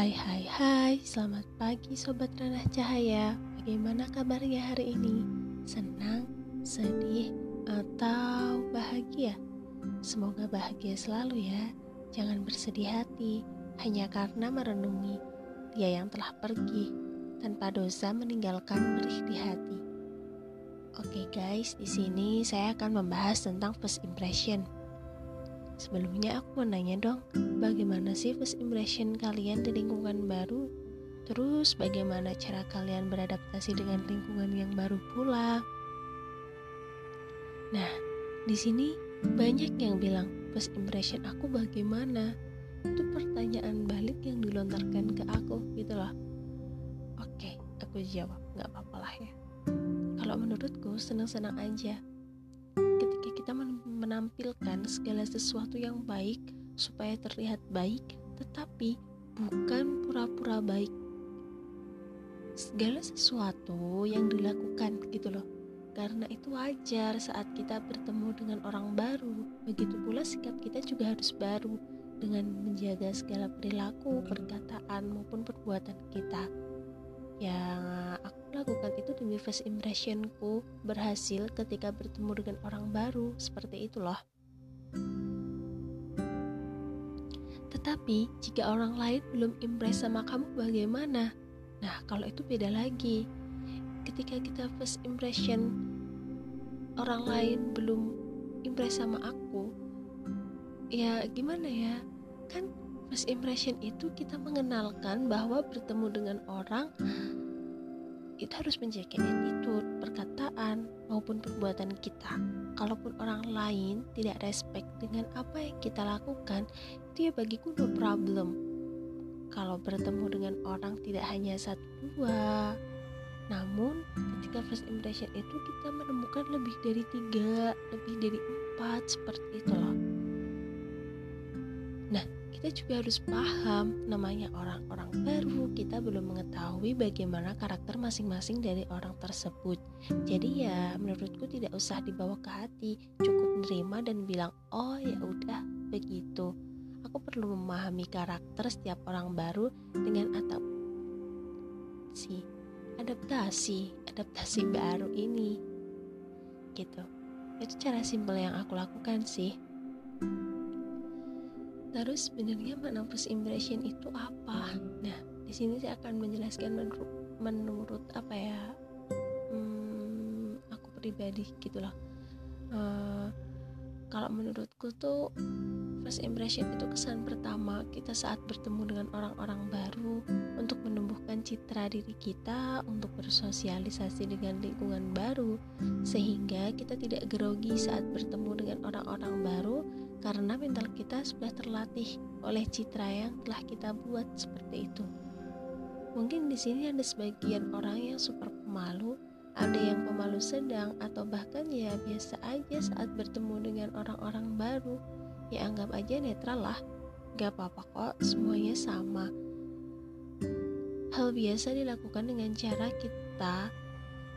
Hai hai hai, selamat pagi Sobat Ranah Cahaya. Bagaimana kabarnya hari ini? Senang, sedih, atau bahagia? Semoga bahagia selalu ya. Jangan bersedih hati. Hanya karena merenungi Dia yang telah pergi tanpa dosa meninggalkan perih di hati. Oke guys, di sini saya akan membahas tentang first impression Sebelumnya aku mau nanya dong, bagaimana sih first impression kalian di lingkungan baru? Terus bagaimana cara kalian beradaptasi dengan lingkungan yang baru pula? Nah, di sini banyak yang bilang first impression aku bagaimana? Itu pertanyaan balik yang dilontarkan ke aku gitu loh. Oke, aku jawab, nggak apa-apa lah ya. Kalau menurutku senang-senang aja menampilkan segala sesuatu yang baik supaya terlihat baik, tetapi bukan pura-pura baik. Segala sesuatu yang dilakukan gitu loh. Karena itu wajar saat kita bertemu dengan orang baru. Begitu pula sikap kita juga harus baru dengan menjaga segala perilaku, perkataan maupun perbuatan kita yang aku lakukan itu demi first impressionku berhasil ketika bertemu dengan orang baru seperti itu loh. Tetapi jika orang lain belum impress sama kamu bagaimana? Nah kalau itu beda lagi. Ketika kita first impression orang lain belum impress sama aku ya gimana ya? Kan First impression itu kita mengenalkan bahwa bertemu dengan orang itu harus menjaga attitude, perkataan, maupun perbuatan kita. Kalaupun orang lain tidak respect dengan apa yang kita lakukan, itu ya bagiku no problem. Kalau bertemu dengan orang tidak hanya satu dua, namun ketika first impression itu kita menemukan lebih dari tiga, lebih dari empat seperti itu loh. Nah, kita juga harus paham namanya orang-orang baru kita belum mengetahui bagaimana karakter masing-masing dari orang tersebut. Jadi ya menurutku tidak usah dibawa ke hati cukup menerima dan bilang oh ya udah begitu. Aku perlu memahami karakter setiap orang baru dengan atau si adaptasi adaptasi baru ini. Gitu. Itu cara simpel yang aku lakukan sih Terus sebenarnya makna first impression itu apa? Nah, di sini saya akan menjelaskan menurut, menurut apa ya? Hmm, aku pribadi gitu loh. Uh, kalau menurutku tuh first impression itu kesan pertama kita saat bertemu dengan orang-orang baru untuk menumbuhkan citra diri kita untuk bersosialisasi dengan lingkungan baru sehingga kita tidak grogi saat bertemu dengan orang-orang baru karena mental kita sudah terlatih oleh citra yang telah kita buat seperti itu. Mungkin di sini ada sebagian orang yang super pemalu, ada yang pemalu sedang, atau bahkan ya biasa aja saat bertemu dengan orang-orang baru. Ya anggap aja netral lah, gak apa-apa kok, semuanya sama. Hal biasa dilakukan dengan cara kita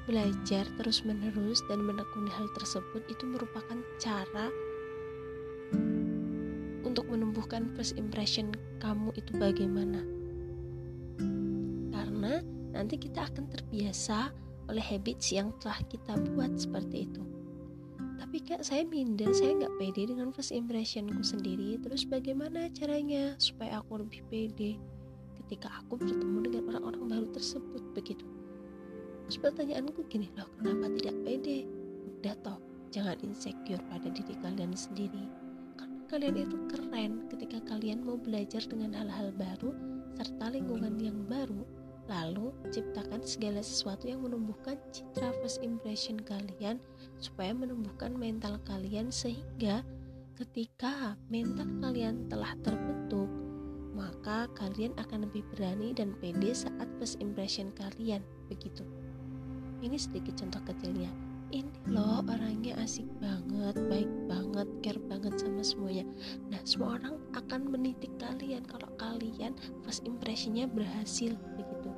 belajar terus-menerus dan menekuni hal tersebut itu merupakan cara menumbuhkan first impression kamu itu bagaimana? Karena nanti kita akan terbiasa oleh habits yang telah kita buat seperti itu. Tapi kak saya minder saya nggak pede dengan first impressionku sendiri. Terus bagaimana caranya supaya aku lebih pede ketika aku bertemu dengan orang-orang baru tersebut begitu? Terus pertanyaanku gini loh kenapa tidak pede? Udah toh jangan insecure pada diri kalian sendiri kalian itu keren ketika kalian mau belajar dengan hal-hal baru serta lingkungan yang baru lalu ciptakan segala sesuatu yang menumbuhkan citra first impression kalian supaya menumbuhkan mental kalian sehingga ketika mental kalian telah terbentuk maka kalian akan lebih berani dan pede saat first impression kalian begitu. Ini sedikit contoh kecilnya ini loh orangnya asik banget, baik banget, care banget sama semuanya. Nah, semua orang akan menitik kalian kalau kalian first impressionnya berhasil begitu.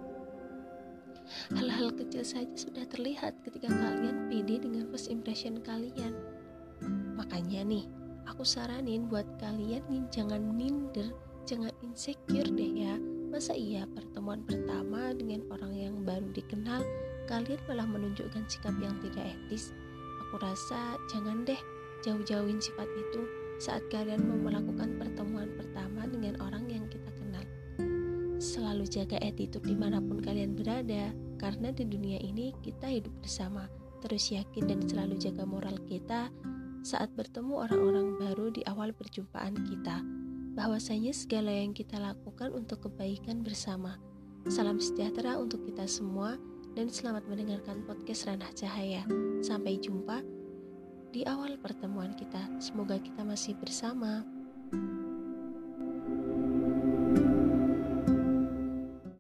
Hal-hal kecil saja sudah terlihat ketika kalian pede dengan first impression kalian. Makanya nih, aku saranin buat kalian nih jangan minder, jangan insecure deh ya Masa iya pertemuan pertama dengan orang yang baru dikenal, kalian malah menunjukkan sikap yang tidak etis? Aku rasa jangan deh jauh-jauhin sifat itu saat kalian mau melakukan pertemuan pertama dengan orang yang kita kenal. Selalu jaga attitude di mana pun kalian berada, karena di dunia ini kita hidup bersama. Terus yakin dan selalu jaga moral kita saat bertemu orang-orang baru di awal perjumpaan kita bahwasanya segala yang kita lakukan untuk kebaikan bersama. Salam sejahtera untuk kita semua dan selamat mendengarkan podcast Ranah Cahaya. Sampai jumpa di awal pertemuan kita. Semoga kita masih bersama. thank you